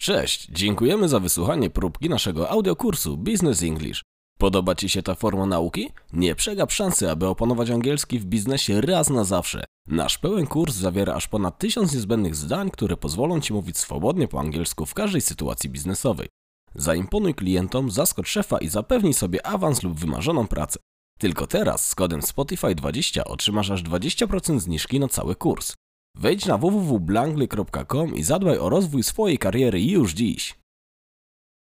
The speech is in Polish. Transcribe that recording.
Cześć, dziękujemy za wysłuchanie próbki naszego audiokursu Business English. Podoba Ci się ta forma nauki? Nie przegap szansy, aby opanować angielski w biznesie raz na zawsze. Nasz pełen kurs zawiera aż ponad tysiąc niezbędnych zdań, które pozwolą Ci mówić swobodnie po angielsku w każdej sytuacji biznesowej. Zaimponuj klientom, zaskocz szefa i zapewnij sobie awans lub wymarzoną pracę. Tylko teraz z kodem Spotify20 otrzymasz aż 20% zniżki na cały kurs. Wejdź na www.blangly.com i zadbaj o rozwój swojej kariery już dziś.